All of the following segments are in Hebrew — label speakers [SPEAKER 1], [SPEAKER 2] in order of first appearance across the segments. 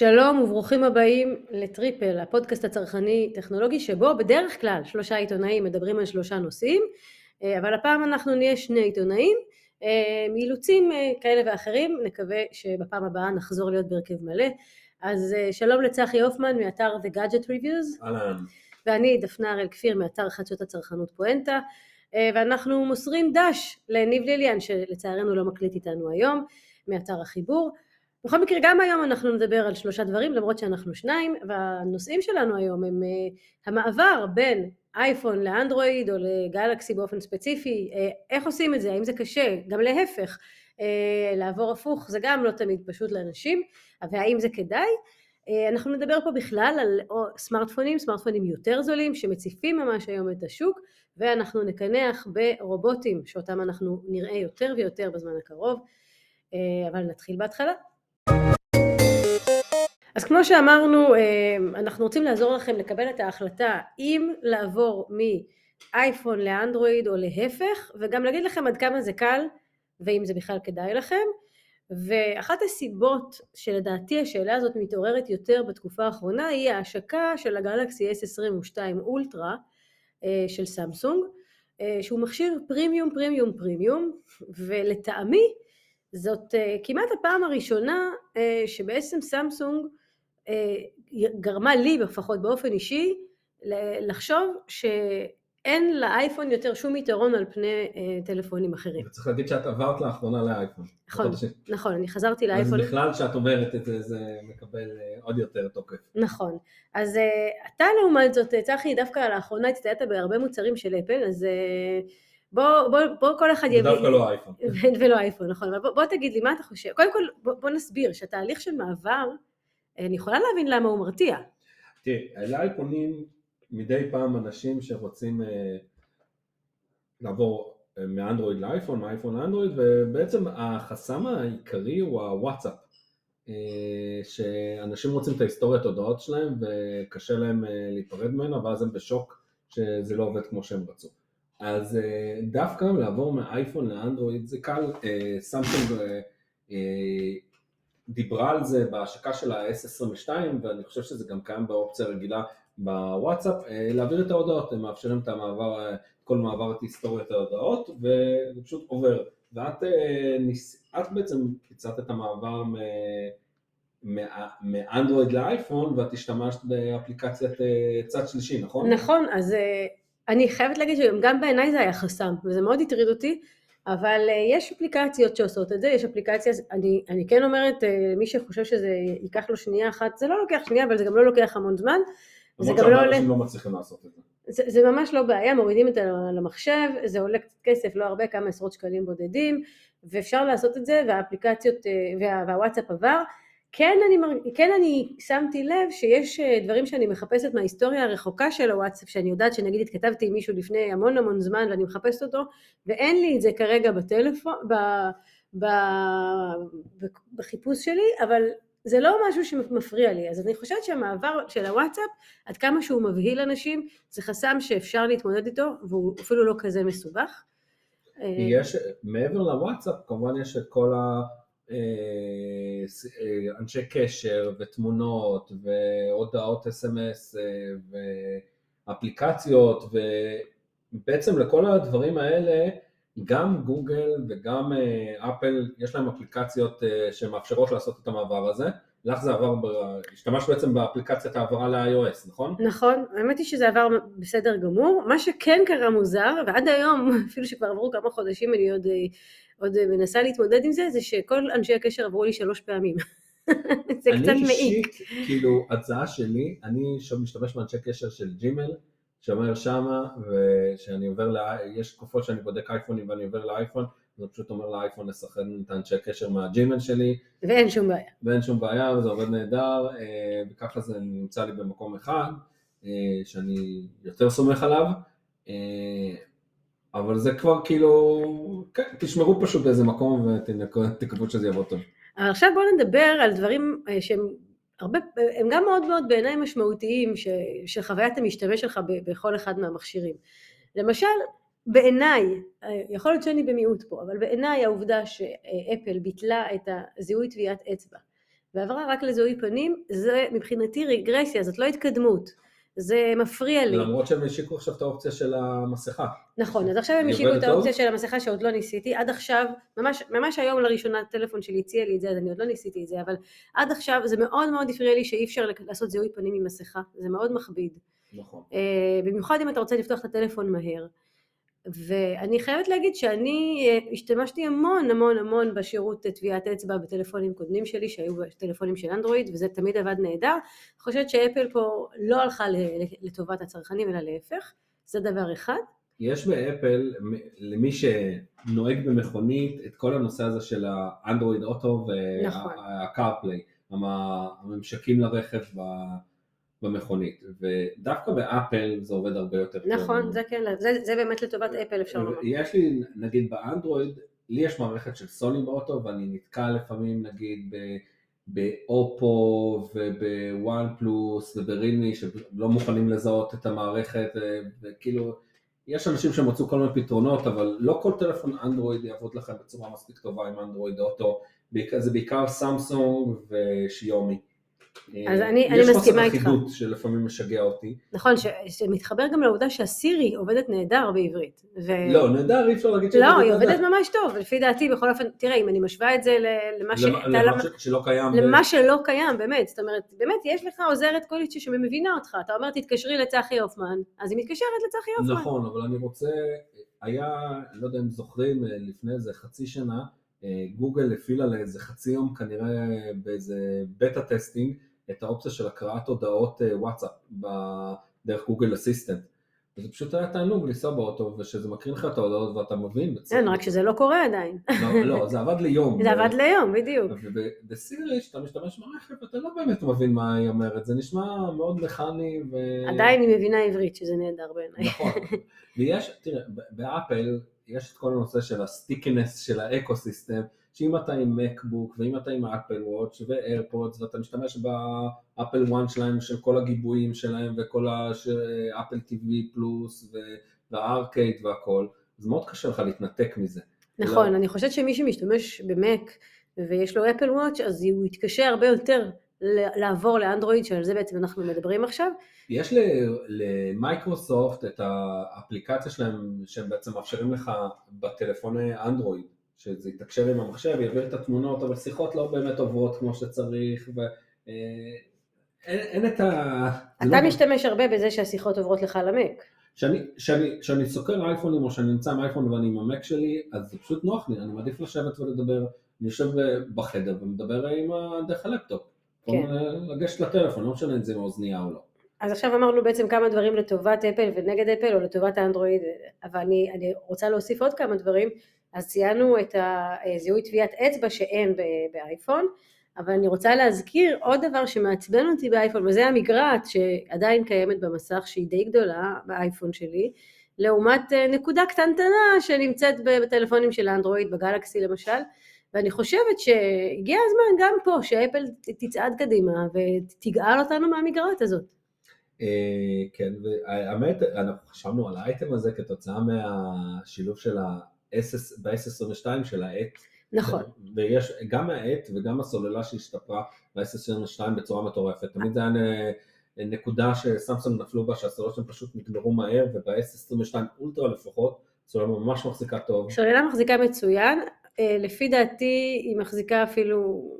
[SPEAKER 1] שלום וברוכים הבאים לטריפל, הפודקאסט הצרכני טכנולוגי שבו בדרך כלל שלושה עיתונאים מדברים על שלושה נושאים, אה, אבל הפעם אנחנו נהיה שני עיתונאים, אה, מאילוצים אה, כאלה ואחרים, נקווה שבפעם הבאה נחזור להיות בהרכב מלא. אז שלום לצחי הופמן מאתר The Gadget Reviews.
[SPEAKER 2] אהלן.
[SPEAKER 1] ואני דפנה הראל כפיר מאתר חדשות הצרכנות פואנטה, ואנחנו מוסרים דש לניב ליליאן שלצערנו לא מקליט איתנו היום, מאתר החיבור. בכל מקרה גם היום אנחנו נדבר על שלושה דברים למרות שאנחנו שניים והנושאים שלנו היום הם uh, המעבר בין אייפון לאנדרואיד או לגלקסי באופן ספציפי, uh, איך עושים את זה, האם זה קשה, גם להפך, uh, לעבור הפוך זה גם לא תמיד פשוט לאנשים, והאם זה כדאי, אנחנו נדבר פה בכלל על סמארטפונים, סמארטפונים יותר זולים שמציפים ממש היום את השוק ואנחנו נקנח ברובוטים שאותם אנחנו נראה יותר ויותר בזמן הקרוב, אבל נתחיל בהתחלה. אז כמו שאמרנו, אה, אנחנו רוצים לעזור לכם לקבל את ההחלטה אם לעבור מאייפון לאנדרואיד או להפך, וגם להגיד לכם עד כמה זה קל ואם זה בכלל כדאי לכם. ואחת הסיבות שלדעתי השאלה הזאת מתעוררת יותר בתקופה האחרונה היא ההשקה של הגלקסי S22 אולטרה אה, של סמסונג, אה, שהוא מכשיר פרימיום פרימיום פרימיום, ולטעמי זאת כמעט הפעם הראשונה שבעצם סמסונג אה, גרמה לי לפחות באופן אישי לחשוב שאין לאייפון יותר שום יתרון על פני אה, טלפונים אחרים.
[SPEAKER 2] צריך להגיד שאת עברת לאחרונה לאייפון.
[SPEAKER 1] נכון, נכון, אני חזרתי לאייפון.
[SPEAKER 2] אז בכלל כשאת אומרת את זה, זה מקבל אה, עוד יותר תוקף.
[SPEAKER 1] נכון. אז אתה לעומת זאת, צחי, דווקא לאחרונה הצטיינת בהרבה מוצרים של אפל, אז בוא, בוא, בוא כל אחד
[SPEAKER 2] יבין. דווקא לא אייפון.
[SPEAKER 1] ולא אייפון, נכון. בוא, בוא תגיד לי, מה אתה חושב? קודם כל, בוא, בוא נסביר שהתהליך של מעבר אני יכולה להבין למה הוא מרתיע.
[SPEAKER 2] תראי, אליי פונים מדי פעם אנשים שרוצים אה, לעבור אה, מאנדרואיד לאייפון, מאייפון לאנדרואיד, ובעצם החסם העיקרי הוא הוואטסאפ. אה, שאנשים רוצים את ההיסטוריית הודעות שלהם וקשה להם להיפרד ממנה ואז הם בשוק שזה לא עובד כמו שהם רצו. אז דווקא לעבור מאייפון לאנדרואיד זה קל, סמסונג דיברה על זה בהשקה של ה-S22 ואני חושב שזה גם קיים באופציה רגילה בוואטסאפ, אה, להעביר את ההודעות, הם מאפשרים את המעבר, אה, כל מעבר את היסטוריית ההודעות וזה פשוט עובר. ואת אה, את בעצם קיצרת את המעבר מאנדרואיד לאייפון ואת השתמשת באפליקציית צד שלישי, נכון?
[SPEAKER 1] נכון, אז אני חייבת להגיד שגם בעיניי זה היה חסם וזה מאוד הטריד אותי אבל אה, יש אפליקציות שעושות את זה, יש אפליקציה, אני, אני כן אומרת אה, למי שחושב שזה ייקח לו שנייה אחת, זה לא לוקח שנייה אבל זה גם לא לוקח המון זמן.
[SPEAKER 2] זה גם לא עולה... לא מצליחים לעשות את זה.
[SPEAKER 1] זה, זה ממש לא בעיה, מורידים את זה למחשב, זה עולה קצת כסף, לא הרבה, כמה עשרות שקלים בודדים, ואפשר לעשות את זה, והאפליקציות, אה, וה, והוואטסאפ עבר. כן אני, כן אני שמתי לב שיש אה, דברים שאני מחפשת מההיסטוריה הרחוקה של הוואטסאפ, שאני יודעת שנגיד התכתבתי עם מישהו לפני המון המון זמן ואני מחפשת אותו, ואין לי את זה כרגע בטלפון, ב, ב, ב, בחיפוש שלי, אבל זה לא משהו שמפריע לי, אז אני חושבת שהמעבר של הוואטסאפ, עד כמה שהוא מבהיל אנשים, זה חסם שאפשר להתמודד איתו, והוא אפילו לא כזה מסובך.
[SPEAKER 2] יש, מעבר לוואטסאפ, כמובן יש את כל ה... אה, אה, אנשי קשר ותמונות והודעות אס.אם.אס אה, ואפליקציות ובעצם לכל הדברים האלה גם גוגל וגם אפל יש להם אפליקציות שמאפשרות לעשות את המעבר הזה. לך זה עבר, השתמשת בעצם באפליקציית העברה ל-iOS, נכון?
[SPEAKER 1] נכון, האמת היא שזה עבר בסדר גמור. מה שכן קרה מוזר, ועד היום, אפילו שכבר עברו כמה חודשים, אני עוד עוד מנסה להתמודד עם זה, זה שכל אנשי הקשר עברו לי שלוש פעמים. זה קצת מעיק.
[SPEAKER 2] אני אישית, כאילו, הצעה שלי, אני משתמש באנשי קשר של ג'ימל, שאומר שמה, ושאני עובר, לה, יש תקופות שאני בודק אייפונים ואני עובר לאייפון, אני פשוט אומר לאייפון לסחן את האנשי קשר מהג'ימל שלי.
[SPEAKER 1] ואין שום בעיה.
[SPEAKER 2] ואין שום בעיה, וזה עובד נהדר, אה, וככה זה נמצא לי במקום אחד, אה, שאני יותר סומך עליו. אה, אבל זה כבר כאילו, כן, תשמרו פשוט באיזה מקום ותקוו שזה יבוא טוב.
[SPEAKER 1] אבל עכשיו בואו נדבר על דברים שהם הרבה, הם גם מאוד מאוד בעיניי משמעותיים ש, של חוויית המשתמש שלך בכל אחד מהמכשירים. למשל, בעיניי, אה, יכול להיות שאני במיעוט פה, אבל בעיניי העובדה שאפל ביטלה את הזיהוי טביעת אצבע ועברה רק לזיהוי פנים, זה מבחינתי רגרסיה, זאת לא התקדמות. זה מפריע לי.
[SPEAKER 2] למרות שהם השיקו עכשיו את האופציה של המסכה.
[SPEAKER 1] נכון, אז עכשיו הם השיקו את האופציה? של המסכה שעוד לא ניסיתי, עד עכשיו, ממש, ממש היום לראשונה הטלפון שלי הציע לי את זה, אז אני עוד לא ניסיתי את זה, אבל עד עכשיו זה מאוד מאוד הפריע לי שאי אפשר לעשות זיהוי פנים עם מסכה, זה מאוד מכביד.
[SPEAKER 2] נכון.
[SPEAKER 1] אה, במיוחד אם אתה רוצה לפתוח את הטלפון מהר. ואני חייבת להגיד שאני אה, השתמשתי המון המון המון בשירות אה, טביעת אצבע בטלפונים קודמים שלי שהיו טלפונים של אנדרואיד וזה תמיד עבד נהדר. אני חושבת שאפל פה לא הלכה לטובת הצרכנים אלא להפך, זה דבר אחד.
[SPEAKER 2] יש באפל, למי שנוהג במכונית, את כל הנושא הזה של האנדרואיד אוטו
[SPEAKER 1] נכון.
[SPEAKER 2] והקארפליי, הממשקים לרכב ב- במכונית, ודווקא באפל זה עובד הרבה יותר טוב.
[SPEAKER 1] נכון, זה כן, זה, זה באמת לטובת אפל אפשר לומר.
[SPEAKER 2] יש לי, נגיד באנדרואיד, לי יש מערכת של סוני באוטו, ואני נתקע לפעמים נגיד ב- באופו ובוואן פלוס וברילמי שלא מוכנים לזהות את המערכת, וכאילו, יש אנשים שמצאו כל מיני פתרונות, אבל לא כל טלפון אנדרואיד יעבוד לכם בצורה מספיק טובה עם אנדרואיד אוטו, זה בעיקר סמסונג ושיומי.
[SPEAKER 1] אז אני- אני
[SPEAKER 2] יש
[SPEAKER 1] מסכימה
[SPEAKER 2] חוסר
[SPEAKER 1] איתך.
[SPEAKER 2] אחידות שלפעמים משגע אותי.
[SPEAKER 1] נכון, ש- שמתחבר גם לעובדה שהסירי עובדת נהדר בעברית. ו-
[SPEAKER 2] לא, נהדר, אי אפשר להגיד
[SPEAKER 1] לא,
[SPEAKER 2] שזה
[SPEAKER 1] היא
[SPEAKER 2] נהדר.
[SPEAKER 1] עובדת ממש טוב, לפי דעתי בכל אופן, תראה, אם אני משווה את זה למה ש...
[SPEAKER 2] למה-
[SPEAKER 1] אתה-
[SPEAKER 2] למה ש- שלא קיים. ב-
[SPEAKER 1] למה שלא קיים, באמת, זאת אומרת, באמת, יש לך עוזרת קולית שמבינה אותך, אתה אומר תתקשרי לצחי הופמן, אז היא מתקשרת לצחי הופמן.
[SPEAKER 2] נכון, אבל אני רוצה, היה, לא יודע אם זוכרים, אה, לפני איזה חצי שנה, אה, גוגל הפעילה לאיזה חצי יום כנראה באיזה beta testing את האופציה של הקראת הודעות אה, וואטסאפ דרך Google Assistant. וזה פשוט היה תענוג לנסוע באוטו ושזה מקריא לך את ההודעות ואתה מבין.
[SPEAKER 1] כן, רק שזה לא קורה עדיין.
[SPEAKER 2] לא, לא, זה עבד ליום.
[SPEAKER 1] זה עבד ליום, בדיוק.
[SPEAKER 2] ובסירי, כשאתה משתמש ברכב, אתה לא באמת מבין מה היא אומרת, זה נשמע מאוד מכני ו...
[SPEAKER 1] עדיין היא מבינה עברית, שזה נהדר בעיניי.
[SPEAKER 2] נכון, ויש, תראה, באפל יש את כל הנושא של ה stickiness של ה ecosystem, שאם אתה עם MacBook ואם אתה עם Apple Watch ו AirPods ואתה משתמש ב Apple One שלהם של כל הגיבויים שלהם וכל ה Apple TV Plus והארקייד והכל, אז מאוד קשה לך להתנתק מזה.
[SPEAKER 1] נכון, אני חושבת שמי שמשתמש במק ויש לו אפל וואץ', אז הוא יתקשה הרבה יותר לעבור לאנדרואיד, שעל זה בעצם אנחנו מדברים עכשיו.
[SPEAKER 2] יש למייקרוסופט את האפליקציה שלהם שהם בעצם מאפשרים לך בטלפוני אנדרואיד, שזה יתקשר עם המחשב, יעביר את התמונות, אבל שיחות לא באמת עוברות כמו שצריך, ואין אין את ה...
[SPEAKER 1] אתה
[SPEAKER 2] לא-
[SPEAKER 1] משתמש הרבה בזה שהשיחות עוברות לך למק.
[SPEAKER 2] כשאני- סוקר אייפונים או שאני נמצא עם אייפון ואני עם המק שלי, אז זה פשוט נוח לי, אני מעדיף לשבת ולדבר, אני יושב בחדר ומדבר עם דרך הלפטופ.
[SPEAKER 1] כן.
[SPEAKER 2] או לגשת לטלפון, לא משנה אם זה עם האוזנייה או לא.
[SPEAKER 1] אז עכשיו אמרנו בעצם כמה דברים לטובת אפל ונגד אפל או לטובת האנדרואיד, אבל אני, אני רוצה להוסיף עוד כמה דברים. אז ציינו את הזיהוי טביעת אצבע שאין באייפון, אבל אני רוצה להזכיר עוד דבר שמעצבן אותי באייפון, וזה המגרעת שעדיין קיימת במסך, שהיא די גדולה באייפון שלי, לעומת אה, נקודה קטנטנה שנמצאת בטלפונים של האנדרואיד, בגלקסי למשל, ואני חושבת שהגיע הזמן גם פה שאפל תצעד קדימה ותגאל אותנו מהמגרעת הזאת.
[SPEAKER 2] אה, כן, והאמת, אנחנו חשבנו על האייטם הזה כתוצאה מהשילוב של ה-S, ב-S22 של העט.
[SPEAKER 1] נכון.
[SPEAKER 2] ויש גם העט וגם הסוללה שהשתפרה ב-S22 בצורה מטורפת. תמיד זה היה נקודה שסמסונג נפלו בה, שהסוללות שלהם פשוט נגמרו מהר, וב-S22 אולטרה לפחות, סוללה ממש מחזיקה טוב.
[SPEAKER 1] סוללה מחזיקה מצוין, לפי דעתי היא מחזיקה אפילו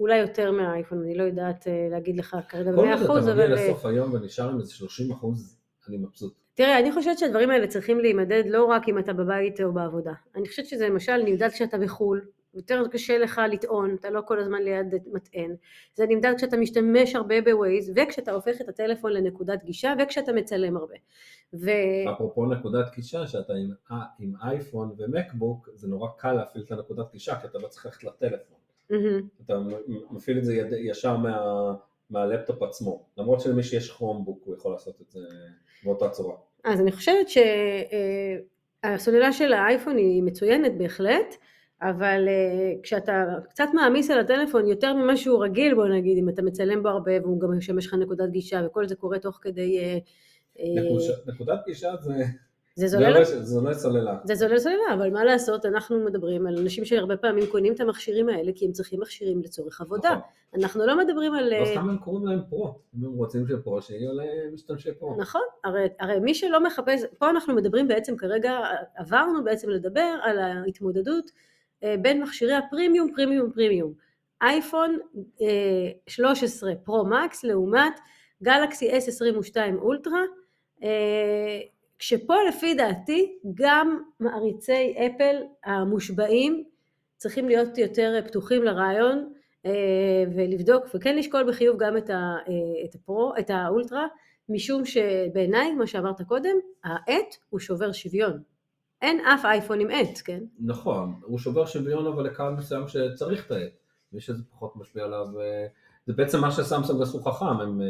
[SPEAKER 1] אולי יותר מהאייפון, אני לא יודעת אה, להגיד לך כרגע
[SPEAKER 2] כל
[SPEAKER 1] במאה
[SPEAKER 2] עוד אתה מגיע
[SPEAKER 1] אבל אה,
[SPEAKER 2] לסוף היום ונשאר עם איזה 30 אחוז, אני מבסוט.
[SPEAKER 1] תראה, אני חושבת שהדברים האלה צריכים להימדד לא רק אם אתה בבית או בעבודה. אני חושבת שזה למשל נמדד כשאתה בחו"ל, יותר קשה לך לטעון, אתה לא כל הזמן ליד מטען. זה נמדד כשאתה משתמש הרבה בווייז, וכשאתה הופך את הטלפון לנקודת גישה, וכשאתה מצלם הרבה. ו...
[SPEAKER 2] אפרופו נקודת גישה, שאתה עם, אה, עם אייפון ומקבוק, זה נורא קל להפעיל את הנקודת גישה, כי אתה לא צריך ללכת לטלפון.
[SPEAKER 1] מהמם.
[SPEAKER 2] אתה מפעיל את זה יד, ישר מה, מהלפטופ עצמו. למרות שלמי שיש כרומבוק הוא יכול לעשות את זה באותה צורה.
[SPEAKER 1] אז אני חושבת שהסוללה של האייפון היא מצוינת בהחלט, אבל אה, כשאתה קצת מעמיס על הטלפון יותר ממה שהוא רגיל, בוא נגיד, אם אתה מצלם בו הרבה והוא גם משמש לך נקודת גישה וכל זה קורה תוך כדי... אה, אה,
[SPEAKER 2] נקודת גישה זה,
[SPEAKER 1] זה
[SPEAKER 2] זה
[SPEAKER 1] זולל,
[SPEAKER 2] לא- זה לא סוללה.
[SPEAKER 1] זה זולל סוללה, אבל מה לעשות, אנחנו מדברים על אנשים שהרבה פעמים קונים את המכשירים האלה כי הם צריכים מכשירים לצורך עבודה.
[SPEAKER 2] נכון.
[SPEAKER 1] אנחנו לא מדברים על...
[SPEAKER 2] לא סתם הם קוראים להם פרו. אם הם רוצים שפרו, שיהיו למשתמשי פרו.
[SPEAKER 1] נכון, הרי, הרי מי שלא מחפש, פה אנחנו מדברים בעצם כרגע, עברנו בעצם לדבר על ההתמודדות אה, בין מכשירי הפרימיום, פרימיום, פרימיום. אייפון אה, 13 פרו מקס לעומת גלקסי S22 אולטרה, אה, כשפה לפי דעתי גם מעריצי אפל המושבעים צריכים להיות יותר פתוחים לרעיון אה, ולבדוק וכן לשקול בחיוב גם את, ה, אה, את הפרו, את האולטרה, משום שבעיניי, כמו שאמרת קודם, העט הוא שובר שוויון. אין אף אייפון עם עט, כן?
[SPEAKER 2] נכון, הוא שובר שוויון אבל לקהל מסוים שצריך את העט. מי שזה פחות משפיע עליו, אה, זה בעצם מה שסמסונג עשו חכם, הם אה,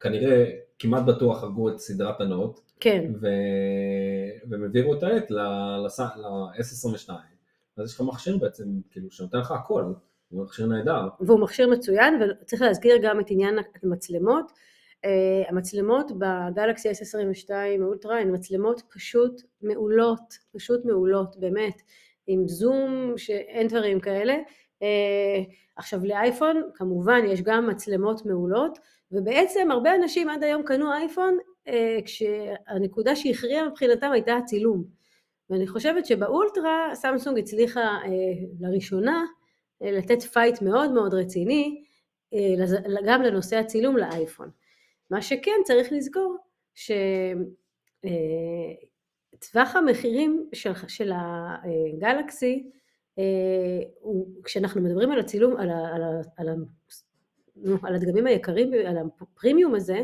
[SPEAKER 2] כנראה כמעט בטוח הרגו את סדרת הנוט,
[SPEAKER 1] כן.
[SPEAKER 2] ו... והם העבירו את העט ל-S22. אז יש לך מכשיר בעצם, כאילו, שנותן לך הכל, הוא מכשיר נהדר.
[SPEAKER 1] והוא מכשיר מצוין, וצריך להזכיר גם את עניין המצלמות. Uh, המצלמות בגלקסי S22 אולטרה הן מצלמות פשוט מעולות, פשוט מעולות, באמת, עם זום שאין דברים כאלה. Uh, עכשיו לאייפון כמובן יש גם מצלמות מעולות, ובעצם הרבה אנשים עד היום קנו אייפון uh, כשהנקודה שהכריעה מבחינתם הייתה הצילום. ואני חושבת שבאולטרה סמסונג הצליחה uh, לראשונה לתת fight מאוד מאוד רציני גם לנושא הצילום לאייפון. מה שכן צריך לזכור שטווח המחירים של, של הגלקסי, הוא, כשאנחנו מדברים על הצילום, על, ה, על, ה, על, ה, על הדגמים היקרים, על הפרימיום הזה,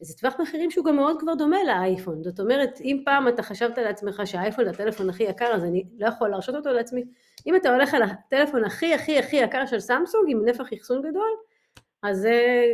[SPEAKER 1] זה טווח מחירים שהוא גם מאוד כבר דומה לאייפון. זאת אומרת, אם פעם אתה חשבת לעצמך שהאייפון זה הטלפון הכי יקר, אז אני לא יכול להרשות אותו לעצמי. אם אתה הולך על הטלפון הכי הכי הכי יקר של סמסונג, עם נפח אחסון גדול, אז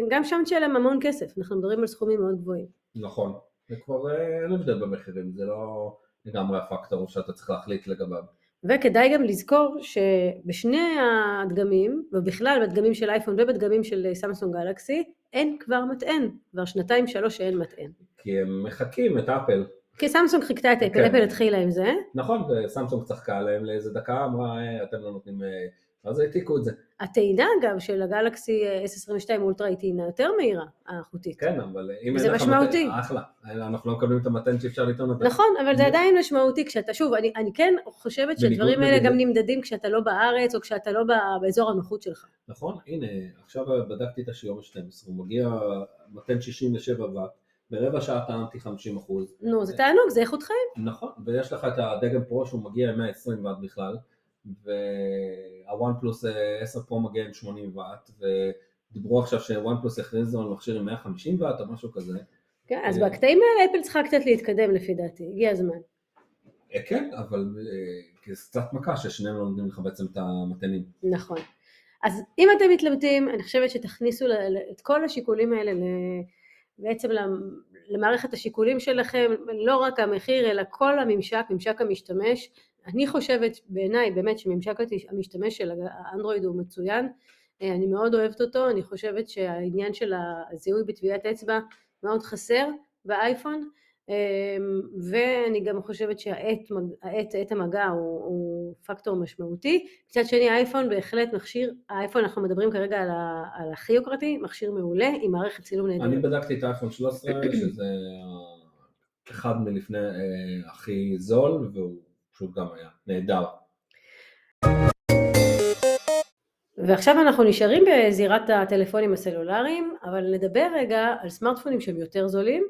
[SPEAKER 1] גם שם תשלם המון כסף, אנחנו מדברים על סכומים מאוד גבוהים.
[SPEAKER 2] נכון, זה כבר אין הבדל במחירים, זה לא לגמרי הפקטור שאתה צריך להחליט לגביו.
[SPEAKER 1] וכדאי גם לזכור שבשני הדגמים, ובכלל בדגמים של אייפון ובדגמים של סמסונג גלקסי, אין כבר מטען, כבר שנתיים שלוש שאין מטען.
[SPEAKER 2] כי הם מחקים את אפל.
[SPEAKER 1] כי סמסונג חיכתה את אפל, כן. אפל התחילה עם זה.
[SPEAKER 2] נכון, וסמסונג צחקה עליהם לאיזה דקה, אמרה, אתם לא נותנים אז העתיקו את זה.
[SPEAKER 1] הטעינה אגב של הגלקסי S22 אולטרה היא טעינה יותר מהירה, האחותית.
[SPEAKER 2] כן, אבל אם
[SPEAKER 1] זה משמעותי.
[SPEAKER 2] מתן, אחלה, אנחנו לא מקבלים את המתן שאפשר לטעון אותה.
[SPEAKER 1] נכון, אבל זה עדיין משמעותי כשאתה, שוב, אני, אני כן חושבת שהדברים האלה גם נמדדים כשאתה לא בארץ או כשאתה לא באזור הנוחות שלך.
[SPEAKER 2] נכון, הנה, עכשיו בדקתי את השיעור ה-12, הוא מגיע מתן 67 ואט. ברבע שעה טענתי 50 אחוז.
[SPEAKER 1] נו, זה תענוג, זה איכות חיים.
[SPEAKER 2] נכון, ויש לך את הדגם פרו שהוא מגיע עם 120 ואט בכלל. והוואן פלוס 10 פרו מגיע עם 80 ואט, ודיברו עכשיו שוואן פלוס יכריזו על מכשיר עם 150 ואט או משהו כזה.
[SPEAKER 1] כן, אז בקטעים האלה אפל צריכה קצת להתקדם לפי דעתי, הגיע הזמן.
[SPEAKER 2] כן, אבל זה קצת מכה ששניהם לא נותנים לך בעצם את המתנים.
[SPEAKER 1] נכון. אז אם אתם מתלבטים, אני חושבת שתכניסו את כל השיקולים האלה בעצם למערכת השיקולים שלכם, לא רק המחיר אלא כל הממשק, ממשק המשתמש, אני חושבת בעיניי באמת שממשק המשתמש של האנדרואיד הוא מצוין, אני מאוד אוהבת אותו, אני חושבת שהעניין של הזיהוי בטביעת אצבע מאוד חסר באייפון, ואני גם חושבת שהעט, עט המגע הוא, הוא פקטור משמעותי. מצד שני האייפון בהחלט מכשיר, האייפון אנחנו מדברים כרגע על, ה, על הכי יוקרתי, מכשיר מעולה עם מערכת צילום נהדרת.
[SPEAKER 2] אני בדקתי את האייפון 13 שזה אחד מלפני הכי זול והוא פשוט גם היה נהדר.
[SPEAKER 1] ועכשיו אנחנו נשארים בזירת הטלפונים הסלולריים, אבל נדבר רגע על סמארטפונים שהם יותר זולים,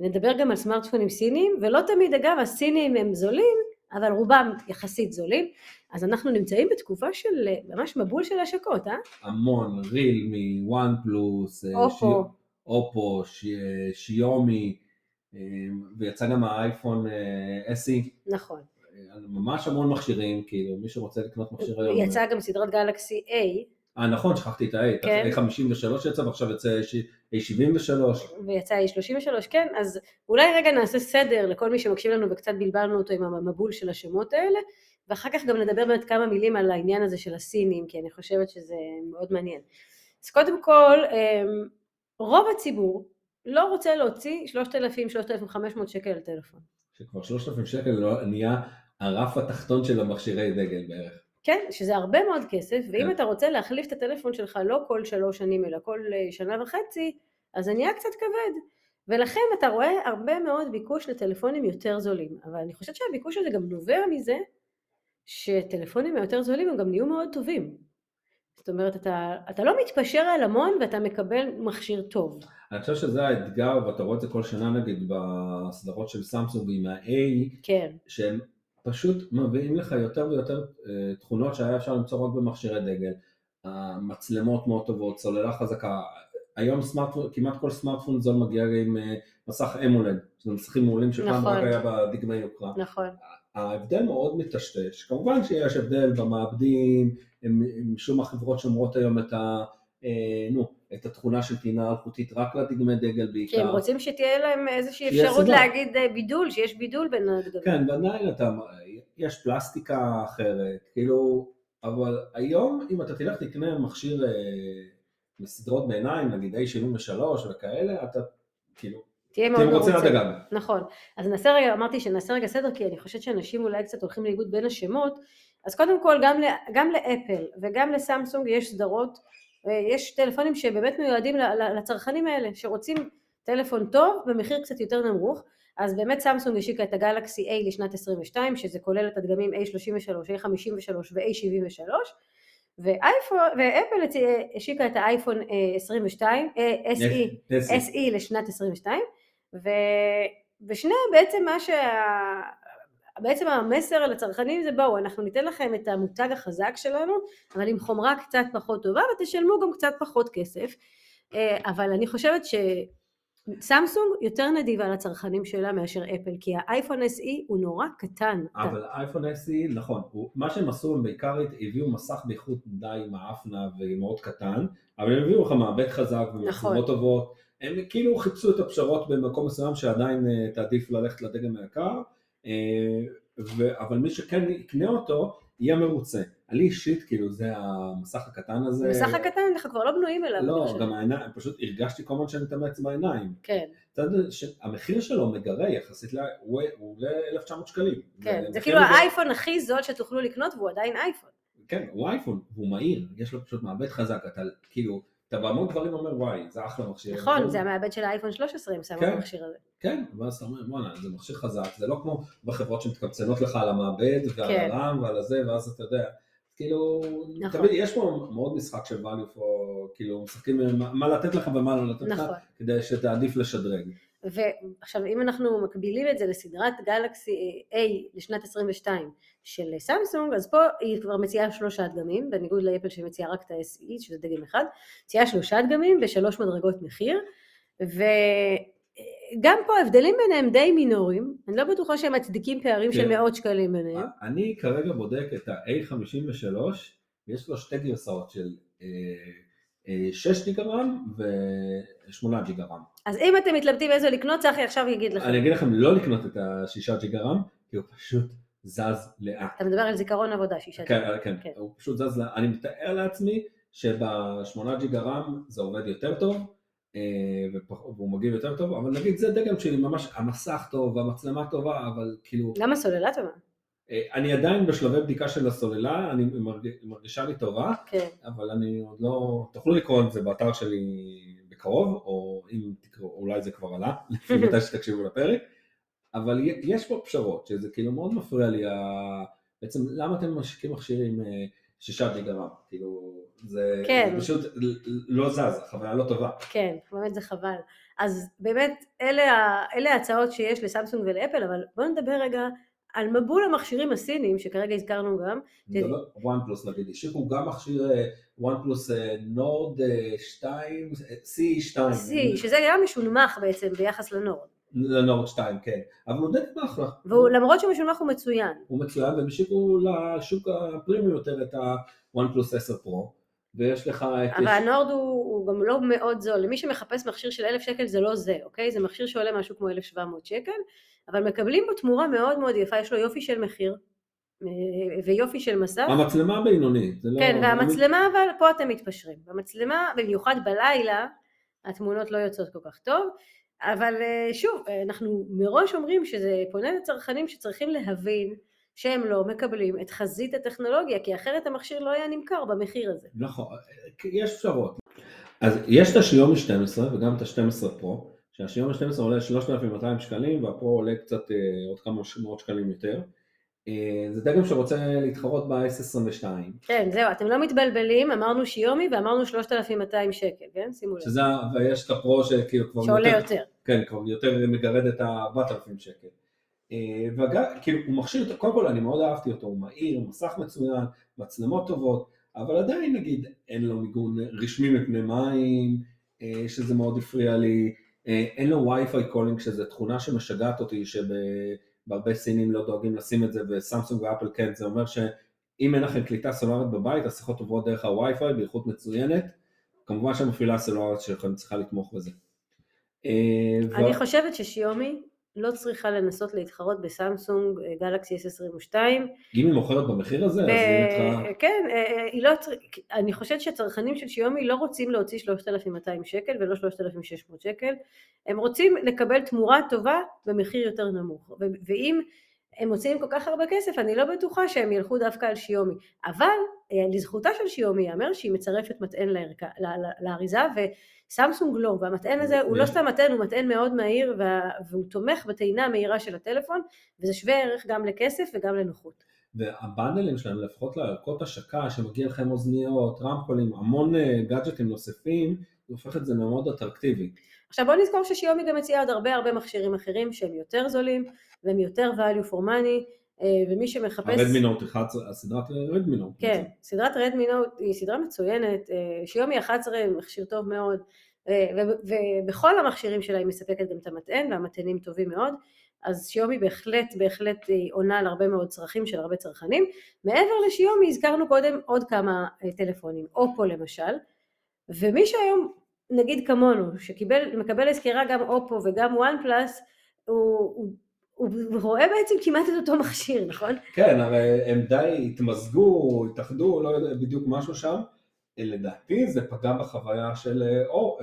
[SPEAKER 1] נדבר גם על סמארטפונים סינים, ולא תמיד אגב הסינים הם זולים, אבל רובם יחסית זולים, אז אנחנו נמצאים בתקופה של ממש מבול של השקות, אה?
[SPEAKER 2] המון, ריל מוואן פלוס,
[SPEAKER 1] אופו,
[SPEAKER 2] שי... אופו שי... שיומי, ויצא גם האייפון SE.
[SPEAKER 1] נכון.
[SPEAKER 2] ממש המון מכשירים, כאילו מי שרוצה לקנות מכשיר היום.
[SPEAKER 1] יצא גם סדרת גלקסי A.
[SPEAKER 2] אה נכון, שכחתי את ה-A,
[SPEAKER 1] כן.
[SPEAKER 2] A53 יצא ועכשיו יצא A73.
[SPEAKER 1] ויצא A33, כן, אז אולי רגע נעשה סדר לכל מי שמקשיב לנו וקצת בלבלנו אותו עם המבול של השמות האלה, ואחר כך גם נדבר באמת כמה מילים על העניין הזה של הסינים, כי אני חושבת שזה מאוד מעניין. אז קודם כל, רוב הציבור לא רוצה להוציא 3,000-3,500 שקל על טלפון.
[SPEAKER 2] שכבר 3,000 שקל לא- נהיה הרף התחתון של המכשירי דגל בערך.
[SPEAKER 1] כן, שזה הרבה מאוד כסף, ואם
[SPEAKER 2] כן.
[SPEAKER 1] אתה רוצה להחליף את הטלפון שלך לא כל שלוש שנים אלא כל אה, שנה וחצי, אז זה נהיה קצת כבד. ולכן אתה רואה הרבה מאוד ביקוש לטלפונים יותר זולים. אבל אני חושבת שהביקוש הזה גם נובע מזה שטלפונים היותר זולים הם גם נהיו מאוד טובים. זאת אומרת, אתה, אתה לא מתפשר על המון ואתה מקבל מכשיר טוב.
[SPEAKER 2] אני חושב שזה האתגר, ואתה רואה את זה כל שנה נגיד בסדרות של סמסונג עם ה-A,
[SPEAKER 1] כן,
[SPEAKER 2] שהם פשוט מביאים לך יותר ויותר אה, תכונות שהיה אפשר למצוא רק במכשירי דגל. המצלמות מאוד טובות, סוללה חזקה. היום סמארטפון, כמעט כל סמארטפון זול מגיע עם אה, מסך אמולד, שזה מסכים מעולים שפעם
[SPEAKER 1] נכון.
[SPEAKER 2] רק היה בדגמי יוקרה.
[SPEAKER 1] נכון.
[SPEAKER 2] ההבדל מאוד מטשטש, כמובן שיש הבדל במעבדים, משום החברות שומרות היום את ה... אה, נו, את התכונה של טעינה אלחוטית רק לדגמי דגל בעיקר.
[SPEAKER 1] כי הם רוצים שתהיה להם איזושהי אפשרות
[SPEAKER 2] סיבה.
[SPEAKER 1] להגיד אה, בידול, שיש בידול בין הדגמים.
[SPEAKER 2] כן, ועדיין אתה, יש פלסטיקה אחרת, כאילו, אבל היום אם אתה תלך תקנה מכשיר אה, מסדרות בעיניים, נגיד A73 וכאלה, אתה כאילו,
[SPEAKER 1] תהיה מאוד
[SPEAKER 2] תהיה
[SPEAKER 1] מרוצה.
[SPEAKER 2] הגג.
[SPEAKER 1] נכון. אז נעשה רגע, אמרתי שנעשה רגע סדר, כי אני חושבת שאנשים אולי קצת הולכים לאיבוד בין השמות. אז קודם כל, גם, גם לאפל וגם לסמסונג יש סדרות, יש טלפונים שבאמת מיועדים לצרכנים האלה, שרוצים טלפון טוב במחיר קצת יותר נמוך. אז באמת סמסונג השיקה את הגלקסי A לשנת 22, שזה כולל את הדגמים A33, A53 ו-A73, ואייפון, ואפל הצ- השיקה את האייפון אה, 22, אה, SE, SE לשנת 22, ו... ושניהם בעצם מה שה... בעצם המסר לצרכנים זה בואו, אנחנו ניתן לכם את המותג החזק שלנו, אבל עם חומרה קצת פחות טובה, ותשלמו גם קצת פחות כסף. אה, אבל אני חושבת שסמסונג יותר נדיבה לצרכנים שלה מאשר אפל, כי האייפון SE הוא נורא קטן.
[SPEAKER 2] אבל אייפון SE, נכון, הוא, מה שהם עשו, הם בעיקר הביאו מסך באיכות די מעפנה ומאוד קטן, אבל הם הביאו לך מעבד חזק ומצלמות
[SPEAKER 1] נכון.
[SPEAKER 2] טובות, הם כאילו חיפשו את הפשרות במקום מסוים שעדיין אה, תעדיף ללכת לדגם היקר, ו, אבל מי שכן יקנה אותו, יהיה מרוצה. אני אישית, כאילו, זה המסך הקטן הזה.
[SPEAKER 1] המסך הקטן אנחנו כבר לא בנויים אליו.
[SPEAKER 2] לא,
[SPEAKER 1] חושבת.
[SPEAKER 2] גם העיניים, פשוט הרגשתי כל הזמן שאני מתאמץ בעיניים.
[SPEAKER 1] כן,
[SPEAKER 2] אתה יודע שהמחיר שלו מגרה יחסית, הוא הוא עולה 1,900 שקלים.
[SPEAKER 1] כן, זה כאילו
[SPEAKER 2] מגרה.
[SPEAKER 1] האייפון הכי זול שתוכלו לקנות והוא עדיין אייפון.
[SPEAKER 2] כן, הוא אייפון, והוא מהיר, יש לו פשוט מעבד חזק, אתה כאילו, אתה בהמון דברים אומר וואי, זה אחלה מכשיר.
[SPEAKER 1] נכון, זה המעבד של האייפון 13 הם שמו
[SPEAKER 2] כן.
[SPEAKER 1] במכשיר הזה.
[SPEAKER 2] כן, ואז אתה אומר, בואנה, זה מכשיר חזק, זה לא כמו בחברות שמתקבצנות לך על המעבד ועל
[SPEAKER 1] כן.
[SPEAKER 2] הרם ועל הזה, ואז אתה יודע, כאילו,
[SPEAKER 1] נכון.
[SPEAKER 2] תמיד יש פה מאוד משחק של value for, כאילו, משחקים מה- מה לתת לך ומה לא לתת לך,
[SPEAKER 1] נכון.
[SPEAKER 2] כדי שתעדיף לשדרג.
[SPEAKER 1] ועכשיו אם אנחנו מקבילים את זה לסדרת גלקסי A לשנת 22 של סמסונג, אז פה היא כבר מציעה שלושה דגמים, בניגוד לאפל שמציעה רק את ה-SE, שזה דגם אחד, מציעה שלושה דגמים בשלוש מדרגות מחיר, וגם פה ההבדלים ביניהם די מינוריים, אני לא בטוחה שהם מצדיקים פערים של
[SPEAKER 2] כן.
[SPEAKER 1] מאות שקלים ביניהם.
[SPEAKER 2] אני כרגע בודק את ה-A53, יש לו שתי גרסאות של אה, אה, 6 גיגה רם ו-8 גיגה רם.
[SPEAKER 1] אז אם אתם מתלבטים איזה לקנות, צחי עכשיו יגיד לכם.
[SPEAKER 2] אני אגיד לכם לא לקנות את ה-6 גיגה רם, כי הוא פשוט זז לאט.
[SPEAKER 1] אתה מדבר על זיכרון עבודה, שישה
[SPEAKER 2] כן,
[SPEAKER 1] דגמים.
[SPEAKER 2] כן,
[SPEAKER 1] כן.
[SPEAKER 2] הוא פשוט זז לאט. אני מתאר לעצמי שב-8 גיגה רם זה עובד יותר טוב, אה, והוא מגיב יותר טוב, אבל נגיד זה דגם שלי ממש, המסך טוב, המצלמה טובה, אבל כאילו...
[SPEAKER 1] גם הסוללה טובה.
[SPEAKER 2] אה, אני עדיין בשלבי בדיקה של הסוללה, אני מרג- מרגישה לי טובה,
[SPEAKER 1] כן.
[SPEAKER 2] אבל אני עוד לא, תוכלו לקרוא את זה באתר שלי בקרוב, או אם תקראו, אולי זה כבר עלה, לפי מתי שתקשיבו לפרק, אבל יש פה פשרות, שזה כאילו מאוד מפריע לי, ה- בעצם למה אתם משיקים מכשירים אה, שישה גיגה רם, כאילו, זה,
[SPEAKER 1] כן.
[SPEAKER 2] זה פשוט לא זז, החוויה לא טובה.
[SPEAKER 1] כן, באמת זה חבל. אז באמת, אלה, אלה ההצעות שיש לסמסונג ולאפל, אבל בואו נדבר רגע על מבול המכשירים הסינים, שכרגע הזכרנו גם.
[SPEAKER 2] OnePlus נגיד, השיקו גם מכשיר OnePlus Nord 2, C2,
[SPEAKER 1] C, שזה גם משונמך בעצם ביחס ל
[SPEAKER 2] Nord. ל Nord 2, כן, אבל הוא די אחלה.
[SPEAKER 1] ולמרות שהוא משונמך הוא מצוין.
[SPEAKER 2] הוא מצוין, והם השיקו לשוק הפרימיום יותר את ה-OnePlus 10 Pro, ויש לך את...
[SPEAKER 1] אבל ה Nord הוא, הוא גם לא מאוד זול. למי שמחפש מכשיר של אלף שקל זה לא זה, אוקיי? זה מכשיר שעולה משהו כמו 1,700 שקל, אבל מקבלים בו תמורה מאוד מאוד יפה, יש לו יופי של מחיר. אה, ויופי של מסך.
[SPEAKER 2] המצלמה הבינונית, זה לא...
[SPEAKER 1] כן, והמצלמה אבל פה אתם מתפשרים. במצלמה, במיוחד בלילה, התמונות לא יוצאות כל כך טוב. אבל אה, שוב, אנחנו מראש אומרים שזה פונה לצרכנים שצריכים להבין שהם לא מקבלים את חזית הטכנולוגיה, כי אחרת המכשיר לא היה נמכר במחיר הזה.
[SPEAKER 2] נכון, יש אפשרות. אז יש את השיומי 12 וגם את ה-12 פרו, שהשיומי 12 עולה 3,200 שקלים והפרו עולה קצת אה, עוד כמה מאות שקלים יותר. אה, זה דגם שרוצה להתחרות ב-S22.
[SPEAKER 1] כן, זהו, אתם לא מתבלבלים, אמרנו שיומי ואמרנו 3,200 שקל, כן? שימו לב.
[SPEAKER 2] שזה, ויש את הפרו שכאילו כבר...
[SPEAKER 1] שעולה יותר. יותר.
[SPEAKER 2] כן, כבר יותר מגרד את ה-4,000 שקל. אה, וגם, כאילו, הוא מכשיר, קודם כל אני מאוד אהבתי אותו, הוא מהיר, מסך מצוין, מצלמות טובות, אבל עדיין נגיד אין לו מיגון רשמי מפני מים, אה, שזה מאוד הפריע לי, אין לו Wi-Fi calling, שזה תכונה שמשגעת אותי, שב... בהרבה סינים לא דואגים לשים את זה, וסמסונג ואפל כן, זה אומר שאם אין לכם קליטה סלולרית בבית, השיחות עוברות דרך הווי-פיי באיכות מצוינת, כמובן שהמפעילה הסלולרית שלכם צריכה לתמוך בזה.
[SPEAKER 1] אה, אני חושבת ששיאומי לא צריכה לנסות להתחרות בסמסונג גלקסי S22. אם
[SPEAKER 2] היא מוכרת במחיר הזה, אז היא נתחה...
[SPEAKER 1] כן, אה, אה, היא לא... אני חושבת שצרכנים של שיומי לא רוצים להוציא 3,200 שקל ולא 3,600 שקל, הם רוצים לקבל תמורה טובה במחיר יותר נמוך. ואם הם מוציאים כל כך הרבה כסף, אני לא בטוחה שהם ילכו דווקא על שיומי. אבל אה, לזכותה של שיומי ייאמר שהיא מצרפת מטען לאריזה, וסמסונג לא, והמטען הזה הוא לא סתם מטען, הוא מטען מאוד מהיר, והוא תומך בטעינה המהירה של הטלפון, וזה שווה ערך גם לכסף וגם לנוחות.
[SPEAKER 2] והבאנלים שלהם, לפחות לערכות השקה, שמגיע לכם אוזניות, רמקולים, המון גאדג'טים נוספים, זה הופך את זה מאוד אטרקטיבי.
[SPEAKER 1] עכשיו בוא נזכור ששיומי גם מציעה עוד הרבה הרבה מכשירים אחרים שהם יותר זולים והם יותר value for money אה, ומי שמחפש...
[SPEAKER 2] הרדמי נוט 11, הסדרת רדמי נוט.
[SPEAKER 1] כן, סדרת רדמי נוט היא סדרה מצוינת, אה, שיומי 11 מכשיר טוב מאוד אה, ובכל המכשירים שלה היא מספקת גם את המטען והמטענים טובים מאוד אז שיומי בהחלט בהחלט עונה על הרבה מאוד צרכים של הרבה צרכנים. מעבר לשיומי הזכרנו קודם עוד כמה טלפונים, אופו למשל, ומי שהיום נגיד כמונו, שמקבל לסקירה גם אופו וגם וואן פלאס, הוא, הוא, הוא, רואה בעצם כמעט את אותו מכשיר, נכון?
[SPEAKER 2] כן, הרי הם די התמזגו, התאחדו, לא יודע בדיוק משהו שם. לדעתי זה פגע בחוויה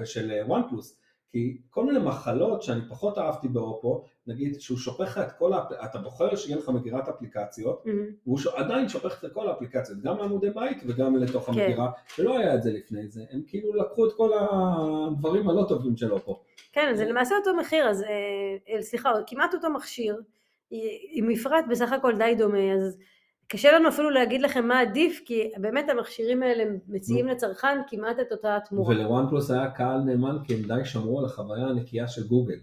[SPEAKER 2] של וואן פלוס. כי כל מיני מחלות שאני פחות אהבתי באופו, נגיד שהוא שופך את כל, האפ... אתה בוחר שיהיה לך מגירת אפליקציות, mm-hmm. והוא ש... עדיין שופך את כל האפליקציות, גם לעמודי בית וגם לתוך כן. המגירה, שלא היה את זה לפני זה, הם כאילו לקחו את כל הדברים הלא טובים של אופו.
[SPEAKER 1] כן, זה למעשה אותו מחיר, אז אה, סליחה, כמעט אותו מכשיר, עם מפרט בסך הכל די דומה, אז קשה לנו אפילו להגיד לכם מה עדיף, כי באמת המכשירים האלה מציעים לצרכן כמעט את אותה תמורה.
[SPEAKER 2] ולוואן פלוס היה קהל נאמן, כי הם די שמרו על החוויה הנקייה של גוגל,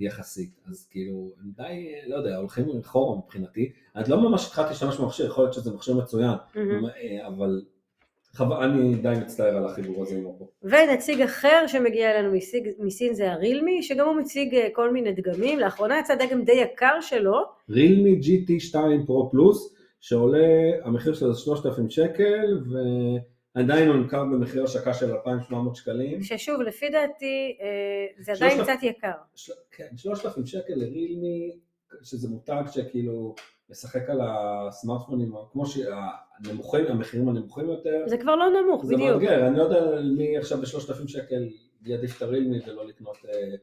[SPEAKER 2] יחסית. אז כאילו, הם די, לא יודע, הולכים אחורה מבחינתי. אני לא ממש התחלתי להשתמש במכשיר, יכול להיות שזה מכשיר מצוין, אבל אני די מצטער על החיבור הזה עם אופו.
[SPEAKER 1] ונציג אחר שמגיע אלינו מסין זה הרילמי, שגם הוא מציג אה, כל מיני דגמים, לאחרונה יצא דגם די יקר שלו.
[SPEAKER 2] רילמי GT2 פרו פלוס. שעולה, המחיר שלו זה 3,000 שקל, ועדיין הוא נמכר במחיר השקה של 2,700 שקלים.
[SPEAKER 1] ששוב, לפי דעתי, אה, זה עדיין קצת יקר.
[SPEAKER 2] כן, 3,000 שקל לרילמי, שזה מותג שכאילו משחק על הסמארטפונים, כמו שהנמוכים, המחירים הנמוכים יותר.
[SPEAKER 1] זה כבר לא נמוך,
[SPEAKER 2] זה
[SPEAKER 1] בדיוק.
[SPEAKER 2] זה מאתגר, אני לא יודע מי עכשיו ב-3,000 שקל יעדיף את הרילמי ולא לקנות אה,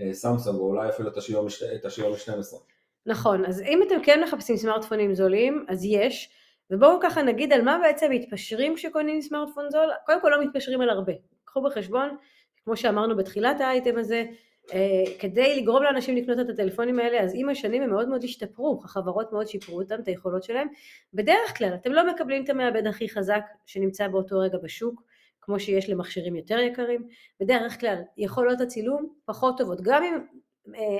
[SPEAKER 2] אה, סמסונג, או אולי אפילו את השיומי 12.
[SPEAKER 1] נכון, אז אם אתם כן מחפשים סמארטפונים זולים, אז יש, ובואו ככה נגיד על מה בעצם מתפשרים כשקונים סמארטפון זול, קודם כל לא מתפשרים על הרבה, קחו בחשבון, כמו שאמרנו בתחילת האייטם הזה, אה, כדי לגרום לאנשים לקנות את הטלפונים האלה, אז עם השנים הם מאוד מאוד השתפרו, החברות מאוד שיפרו אותם, את היכולות שלהם. בדרך כלל אתם לא מקבלים את המעבד הכי חזק שנמצא באותו רגע בשוק, כמו שיש למכשירים יותר יקרים. בדרך כלל יכולות הצילום פחות טובות, גם אם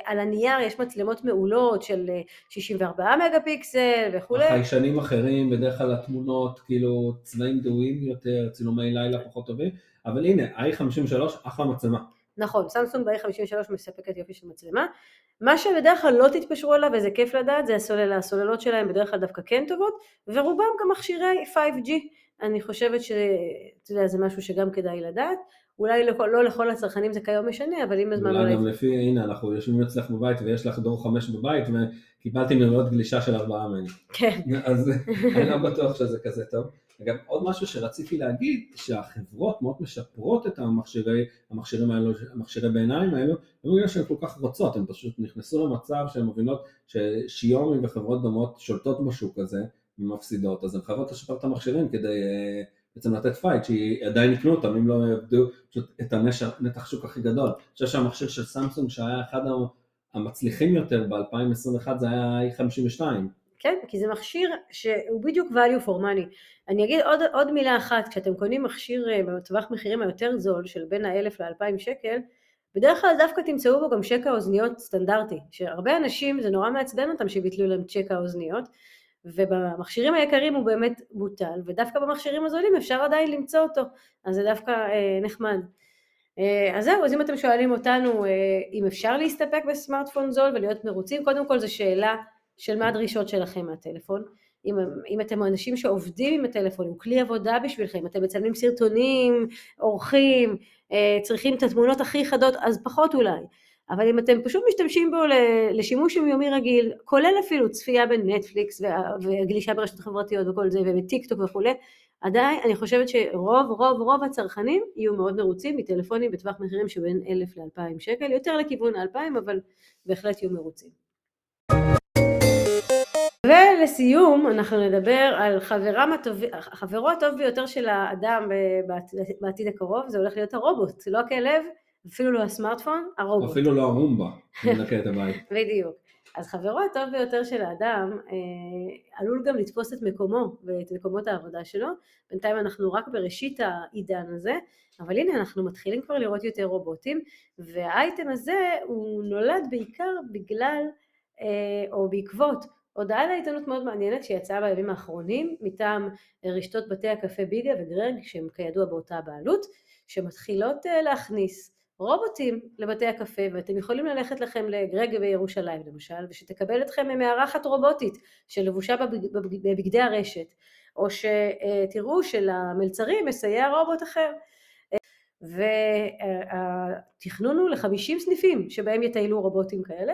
[SPEAKER 1] על הנייר יש מצלמות מעולות של 64 אה, מגה פיקסל וכולי.
[SPEAKER 2] החיישנים אחרים, בדרך כלל התמונות כאילו צבעים דהויים יותר, צילומי לילה פחות טובים, אבל הנה, i53 אחלה מצלמה.
[SPEAKER 1] נכון, סמסונג ב-i53 מספקת יופי של מצלמה. מה שבדרך כלל לא תתפשרו עליו, וזה כיף לדעת, זה הסוללה. הסוללות שלהם בדרך כלל דווקא כן טובות, ורובם גם מכשירי 5G. אני חושבת שזה משהו שגם כדאי לדעת. אולי לכל, לא לכל הצרכנים זה כיום משנה, אבל עם הזמן
[SPEAKER 2] אולי. גם לפי, הנה, אנחנו יושבים אצלך בבית ויש לך דור חמש בבית וקיבלתי מראות גלישה של ארבעה ממני.
[SPEAKER 1] כן,
[SPEAKER 2] אז אני לא בטוח שזה כזה טוב. אגב, עוד משהו שרציתי להגיד, שהחברות מאוד משפרות את המכשירי, המכשירים האלו, המכשירי בעיניים האלו, לא בגלל שהן כל כך רוצות, הן פשוט נכנסו למצב שהן מבינות ששיומי וחברות דומות שולטות בשוק הזה ומפסידות, אז הן חייבות לשפר את המכשירים כדי אה, בעצם לתת fight, שעדיין יקנו אותם, אם לא פשוט את הנתח שוק הכי גדול. אני חושב שהמכשיר של סמסונג שהיה אחד המצליחים יותר ב-2021 זה היה A52.
[SPEAKER 1] כן, כי זה מכשיר שהוא בדיוק value for money. אני אגיד עוד, עוד מילה אחת, כשאתם קונים מכשיר אה, בטווח מחירים היותר זול של בין האלף לאלפיים שקל, בדרך כלל דווקא תמצאו בו גם ג'ק האוזניות סטנדרטי, שהרבה אנשים זה נורא מעצבן אותם שביטלו להם ג'ק האוזניות, ובמכשירים היקרים הוא באמת בוטל, ודווקא במכשירים הזולים אפשר עדיין למצוא אותו, אז זה דווקא אה, נחמד. אה, אז זהו, אז אם אתם שואלים אותנו אה, אם אפשר להסתפק בסמארטפון זול ולהיות מרוצים, קודם כל זו שאלה של מה הדרישות שלכם מהטלפון. אם, אם אתם אנשים שעובדים עם הטלפון, הוא כלי עבודה בשבילכם, אתם מצלמים סרטונים, עורכים, אה, צריכים את התמונות הכי חדות, אז פחות אולי. אבל אם אתם פשוט משתמשים בו לשימוש יומיומי רגיל, כולל אפילו צפייה בנטפליקס וגלישה ברשתות חברתיות וכל זה, ובטיק טוק וכולי, עדיין אני חושבת שרוב רוב רוב הצרכנים יהיו מאוד מרוצים מטלפונים בטווח מחירים שבין 1,000 ל-2,000 שקל, יותר לכיוון ה-2,000 אבל בהחלט יהיו מרוצים. ולסיום אנחנו נדבר על הטוב, חברו הטוב ביותר של האדם בעתיד הקרוב, זה הולך להיות הרובוט, לא הכלב, אפילו לא הסמארטפון, הרובוט.
[SPEAKER 2] אפילו לא הרומבה, מנקה את הבית.
[SPEAKER 1] בדיוק. אז חברו הטוב ביותר של האדם אה, עלול גם לתפוס את מקומו ואת מקומות העבודה שלו. בינתיים אנחנו רק בראשית העידן הזה, אבל הנה אנחנו מתחילים כבר לראות יותר רובוטים, והאייטם הזה הוא נולד בעיקר בגלל אה, או בעקבות הודעה לעיתונות מאוד מעניינת שיצאה בימים האחרונים מטעם רשתות בתי הקפה ביגה וגרג שהם כידוע באותה בעלות שמתחילות אה, להכניס רובוטים לבתי הקפה ואתם יכולים ללכת לכם לגרג בירושלים למשל ושתקבל אתכם מארחת רובוטית שלבושה בבגדי הרשת או שתראו שלמלצרים מסייע רובוט אחר. והתכנון הוא לחמישים סניפים שבהם יטיילו רובוטים כאלה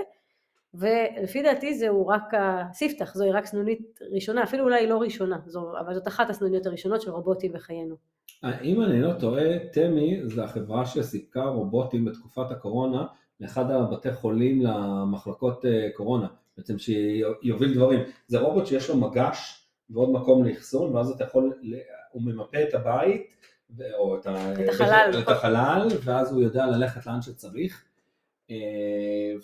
[SPEAKER 1] ולפי דעתי זהו רק הספתח, זוהי רק סנונית ראשונה, אפילו אולי לא ראשונה, זו, אבל זאת אחת הסנוניות הראשונות של רובוטים בחיינו.
[SPEAKER 2] אם אני לא טועה, תמי זה החברה שסיפקה רובוטים בתקופת הקורונה לאחד הבתי חולים למחלקות אה, קורונה, בעצם שיוביל דברים. זה רובוט שיש לו מגש ועוד מקום לאחסון, ואז אתה יכול, הוא ממפה את הבית, או את,
[SPEAKER 1] את החלל,
[SPEAKER 2] את החלל, ואז הוא יודע ללכת לאן שצריך. אה,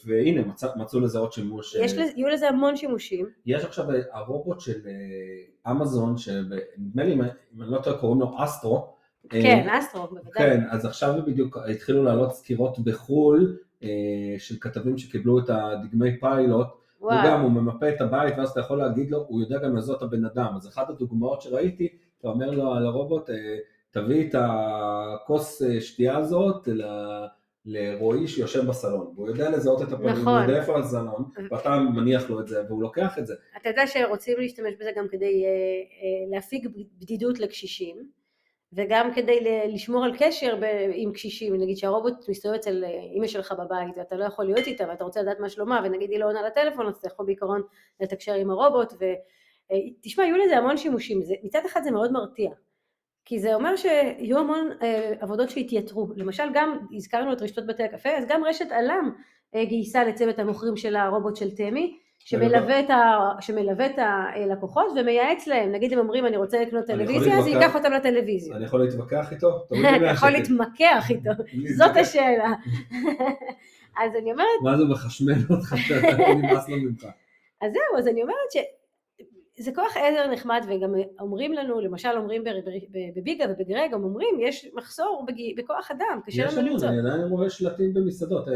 [SPEAKER 2] והנה מצא, מצאו לזה עוד שימוש.
[SPEAKER 1] יש לזה, יהיו לזה המון שימושים.
[SPEAKER 2] יש עכשיו הרובוט של אה, אמזון, שנדמה לי אם אני לא טועה קוראים לו אסטרו.
[SPEAKER 1] אה, כן, אסטרו, בוודאי.
[SPEAKER 2] כן, אז עכשיו בדיוק התחילו לעלות סקירות בחו"ל של כתבים שקיבלו את הדגמי פיילוט. וואו. הוא גם, הוא ממפה את הבית ואז אתה יכול להגיד לו, הוא יודע גם לזאת הבן אדם. אז אחת הדוגמאות שראיתי, אתה אומר לו על הרובוט, תביא את הכוס שתייה הזאת, לרועי שיושב בסלון, והוא יודע לזהות את הפנים, נכון. הוא יודע איפה הסלון, ואתה מניח לו את זה, והוא לוקח את זה.
[SPEAKER 1] אתה יודע שרוצים להשתמש בזה גם כדי אה, אה, להפיג בדידות לקשישים, וגם כדי לשמור על קשר עם קשישים, נגיד שהרובוט מסתובב אצל אימא שלך בבית ואתה לא יכול להיות איתה ואתה רוצה לדעת מה שלומה ונגיד היא לא עונה לטלפון אז אתה יכול בעיקרון לתקשר עם הרובוט ותשמע יהיו לזה המון שימושים, זה, מצד אחד זה מאוד מרתיע כי זה אומר שיהיו המון אה, עבודות שהתייתרו. למשל גם, הזכרנו את רשתות בתי הקפה, אז גם רשת עלם אה, גייסה לצוות המוכרים של הרובוט של תמי, שמלווה את, ה, שמלווה את הלקוחות ומייעץ להם, נגיד הם אומרים אני רוצה לקנות טלוויזיה, אז ייקח אותם לטלוויזיה.
[SPEAKER 2] אני יכול להתווכח איתו?
[SPEAKER 1] אתה יכול להתמקח איתו, זאת השאלה. אז אני אומרת...
[SPEAKER 2] מה זה מחשמל אותך נמאס לו ממך?
[SPEAKER 1] אז זהו, אז אני אומרת ש... זה כוח עזר נחמד וגם אומרים לנו, למשל אומרים בביגה ובגרג, הם אומרים יש מחסור בכוח אדם, קשה לנו
[SPEAKER 2] למצוא. יש לנו, אני עדיין רואה שלטים במסעדות, אה,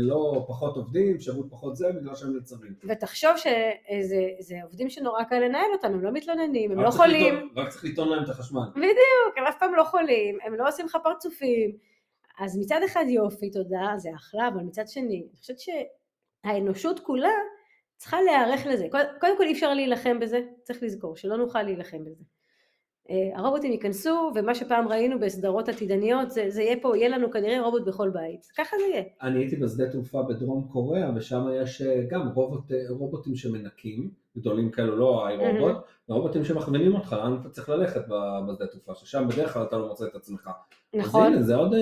[SPEAKER 2] לא פחות עובדים, שירות פחות זה, בגלל שהם נצרים.
[SPEAKER 1] ותחשוב שזה עובדים שנורא קל לנהל אותם, הם לא מתלוננים, הם לא חולים.
[SPEAKER 2] רק צריך לטעון להם את החשמל.
[SPEAKER 1] בדיוק, הם אף פעם לא חולים, הם לא עושים לך פרצופים. אז מצד אחד יופי, תודה, זה אחלה, אבל מצד שני, אני חושבת שהאנושות כולה צריכה להיערך לזה. קודם כל אי אפשר להילחם בזה, צריך לזכור שלא נוכל להילחם בזה. אה, הרובוטים ייכנסו, ומה שפעם ראינו בסדרות עתידניות, זה, זה יהיה פה, יהיה לנו כנראה רובוט בכל בית. ככה זה יהיה.
[SPEAKER 2] אני הייתי בשדה תעופה בדרום קוריאה, ושם יש אה, גם רובוט, אה, רובוטים שמנקים, גדולים כאלו, לא איי רובוט, mm-hmm. רובוטים שמכווינים אותך לאן אתה צריך ללכת בשדה תעופה, ששם בדרך כלל אתה לא מוצא את עצמך. נכון. אז הנה, זה עוד,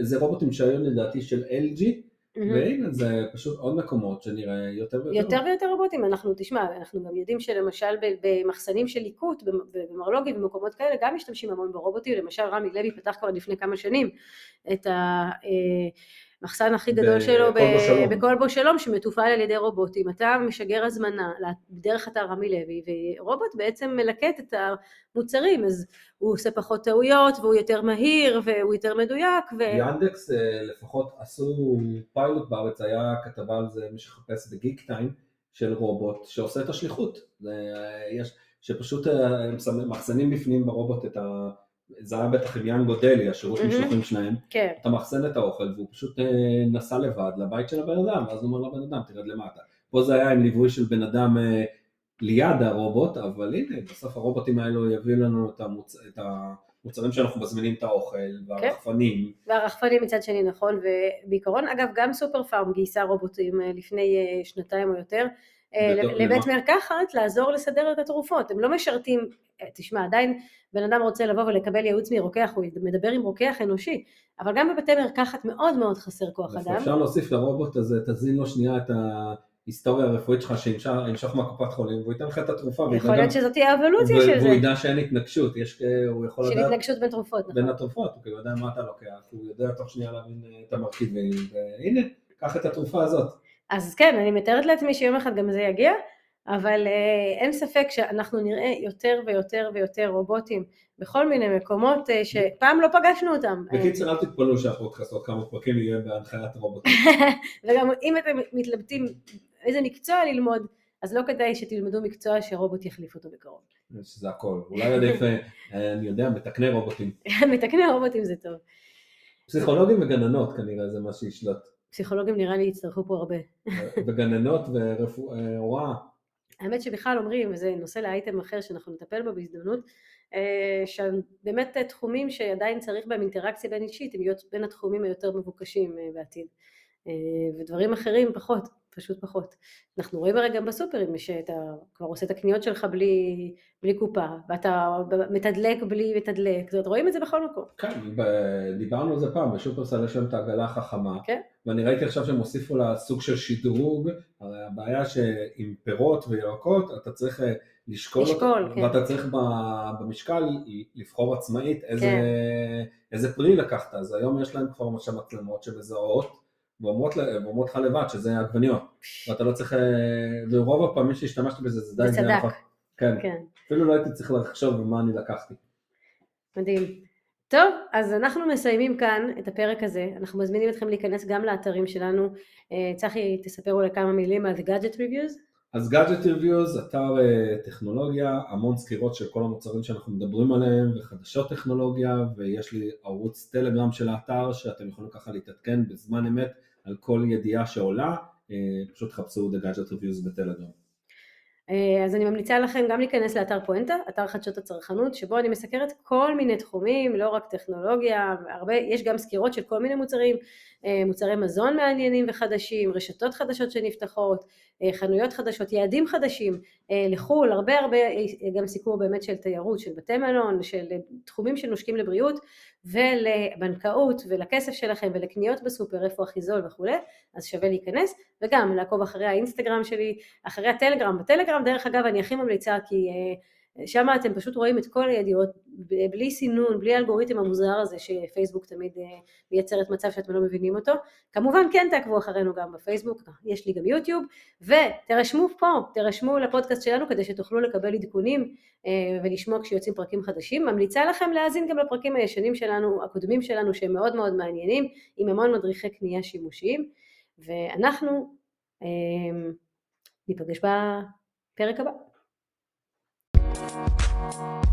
[SPEAKER 2] זה רובוטים שהיו לדעתי של LG. והנה זה פשוט עוד מקומות שנראה יותר ויותר.
[SPEAKER 1] יותר ויותר רובוטים, אנחנו, תשמע, אנחנו גם יודעים שלמשל במחסנים של ליקוט, במרלוגים ובמקומות כאלה, גם משתמשים המון ברובוטים, למשל רמי לוי פתח כבר לפני כמה שנים את ה... המחסן הכי גדול שלו בכלבו שלום שמתופעל על ידי רובוטים. אתה משגר הזמנה דרך אתר רמי לוי ורובוט בעצם מלקט את המוצרים אז הוא עושה פחות טעויות והוא יותר מהיר והוא יותר מדויק. ו...
[SPEAKER 2] ינדקס אה, לפחות עשו פיילוט בארץ, היה כתבה על זה מי שחפש בגיק טיים של רובוט שעושה את השליחות. אה, יש, שפשוט אה, הם מחסנים בפנים ברובוט את ה... זה היה בטח עם יאן גודלי, השירות. משלוחים שלהם, כן. אתה מאחסן את האוכל והוא פשוט אה, נסע לבד לבית של הבן אדם, ואז הוא אומר לבן אדם תרד למטה. פה זה היה עם ליווי של בן אדם אה, ליד הרובוט, אבל הנה, בסוף הרובוטים האלו יביאו לנו את, המוצ... את המוצרים שאנחנו מזמינים את האוכל, והרחפנים.
[SPEAKER 1] כן. והרחפנים מצד שני, נכון, ובעיקרון, אגב, גם סופר פארם גייסה רובוטים אה, לפני שנתיים או יותר. אה, לבית מרקחת לעזור לסדר את התרופות, הם לא משרתים, אה, תשמע עדיין בן אדם רוצה לבוא ולקבל ייעוץ מרוקח, הוא מדבר עם רוקח אנושי, אבל גם בבתי מרקחת מאוד מאוד חסר כוח אדם.
[SPEAKER 2] אפשר להוסיף לרובוט הזה, תזין לו שנייה את ההיסטוריה הרפואית שלך שימשוך מהקופת חולים והוא ייתן לך את התרופה.
[SPEAKER 1] יכול להיות שזאת תהיה האבולוציה של זה.
[SPEAKER 2] והוא ידע שאין התנגשות, יש, הוא יכול
[SPEAKER 1] לדעת... של התנגשות בין תרופות, נכון.
[SPEAKER 2] בין התרופות, הוא כאילו יודע מה אתה לוקח, הוא יודע תוך שנייה להבין אה, את המרכיבים, והנה, קח את התרופה הזאת.
[SPEAKER 1] אז כן, אני מתארת לעצמי שיום אחד גם זה יגיע, אבל אה, אין ספק שאנחנו נראה יותר ויותר ויותר רובוטים בכל מיני מקומות אה, שפעם לא פגשנו אותם.
[SPEAKER 2] בקיצר, אל תתפלאו שהפודקאסט עוד כמה פרקים יהיה בהנחיית רובוטים.
[SPEAKER 1] וגם אם אתם מתלבטים איזה מקצוע ללמוד, אז לא כדאי שתלמדו מקצוע שרובוט יחליף אותו בקרוב.
[SPEAKER 2] שזה הכל. אולי עדיף, אה, אני יודע, מתקני רובוטים.
[SPEAKER 1] מתקני רובוטים זה טוב.
[SPEAKER 2] פסיכולוגים וגננות כנראה זה מה שישלוט.
[SPEAKER 1] פסיכולוגים נראה לי יצטרכו פה הרבה.
[SPEAKER 2] וגננות והוראה.
[SPEAKER 1] האמת שבכלל אומרים, וזה נושא לאייטם אחר שאנחנו נטפל בו בהזדמנות, אה, שבאמת תחומים שעדיין צריך בהם אינטראקציה בין אישית, הם בין התחומים היותר מבוקשים אה, בעתיד. אה, ודברים אחרים פחות, פשוט פחות. אנחנו רואים הרי גם בסופרים שאתה כבר עושה את הקניות שלך בלי, בלי קופה, ואתה מתדלק בלי מתדלק, זאת אומרת רואים את זה בכל מקום.
[SPEAKER 2] כן, דיברנו על זה פעם, בשופרסל יש שם את העגלה החכמה, כן. ואני ראיתי עכשיו שהם הוסיפו לה סוג של שדרוג, הרי הבעיה שעם פירות וירקות אתה צריך אה, לשקול, לשקול אותו, כן. ואתה צריך במשקל לבחור עצמאית איזה, כן. איזה פרי לקחת, אז היום יש להם כבר מצלמות שמזהות ואומרות, לך לבד שזה עגבניות, ואתה לא צריך, אה, ורוב הפעמים שהשתמשתי בזה זה די
[SPEAKER 1] צדק.
[SPEAKER 2] כן. כן. אפילו לא הייתי צריך לחשוב מה אני לקחתי.
[SPEAKER 1] מדהים. טוב, אז אנחנו מסיימים כאן את הפרק הזה, אנחנו מזמינים אתכם להיכנס גם לאתרים שלנו, אה, צחי תספר אולי כמה מילים על Gadget Reviews.
[SPEAKER 2] אז Gadget Reviews, אתר אה, טכנולוגיה, המון סקירות של כל המוצרים שאנחנו מדברים עליהם וחדשות טכנולוגיה ויש לי ערוץ טלגרם של האתר שאתם יכולים ככה להתעדכן בזמן אמת על כל ידיעה שעולה, אה, פשוט חפשו The Gadget Reviews בטלגרם.
[SPEAKER 1] אה, אז אני ממליצה לכם גם להיכנס לאתר פואנטה, אתר חדשות הצרכנות, שבו אני מסקרת כל מיני תחומים, לא רק טכנולוגיה, הרבה, יש גם סקירות של כל מיני מוצרים, אה, מוצרי מזון מעניינים וחדשים, רשתות חדשות שנפתחות, חנויות חדשות, יעדים חדשים לחו"ל, הרבה הרבה, גם סיקור באמת של תיירות, של בתי מלון, של תחומים שנושקים לבריאות ולבנקאות ולכסף שלכם ולקניות בסופר, איפה הכי זול וכולי, אז שווה להיכנס, וגם לעקוב אחרי האינסטגרם שלי, אחרי הטלגרם, בטלגרם דרך אגב אני הכי ממליצה כי uh, שם אתם פשוט רואים את כל הידיעות בלי סינון, בלי האלגוריתם המוזר הזה שפייסבוק תמיד uh, מייצרת מצב שאתם לא מבינים אותו. כמובן כן תעקבו אחרינו גם בפייסבוק, יש לי גם יוטיוב, ותרשמו פה, תרשמו לפודקאסט שלנו כדי שתוכלו לקבל עדכונים uh, ולשמוע כשיוצאים פרקים חדשים. ממליצה לכם להאזין גם לפרקים הישנים שלנו, הקודמים שלנו שהם מאוד מאוד מעניינים, עם המון מדריכי קנייה שימושיים, ואנחנו um, ניפגש בפרק הבא. Thank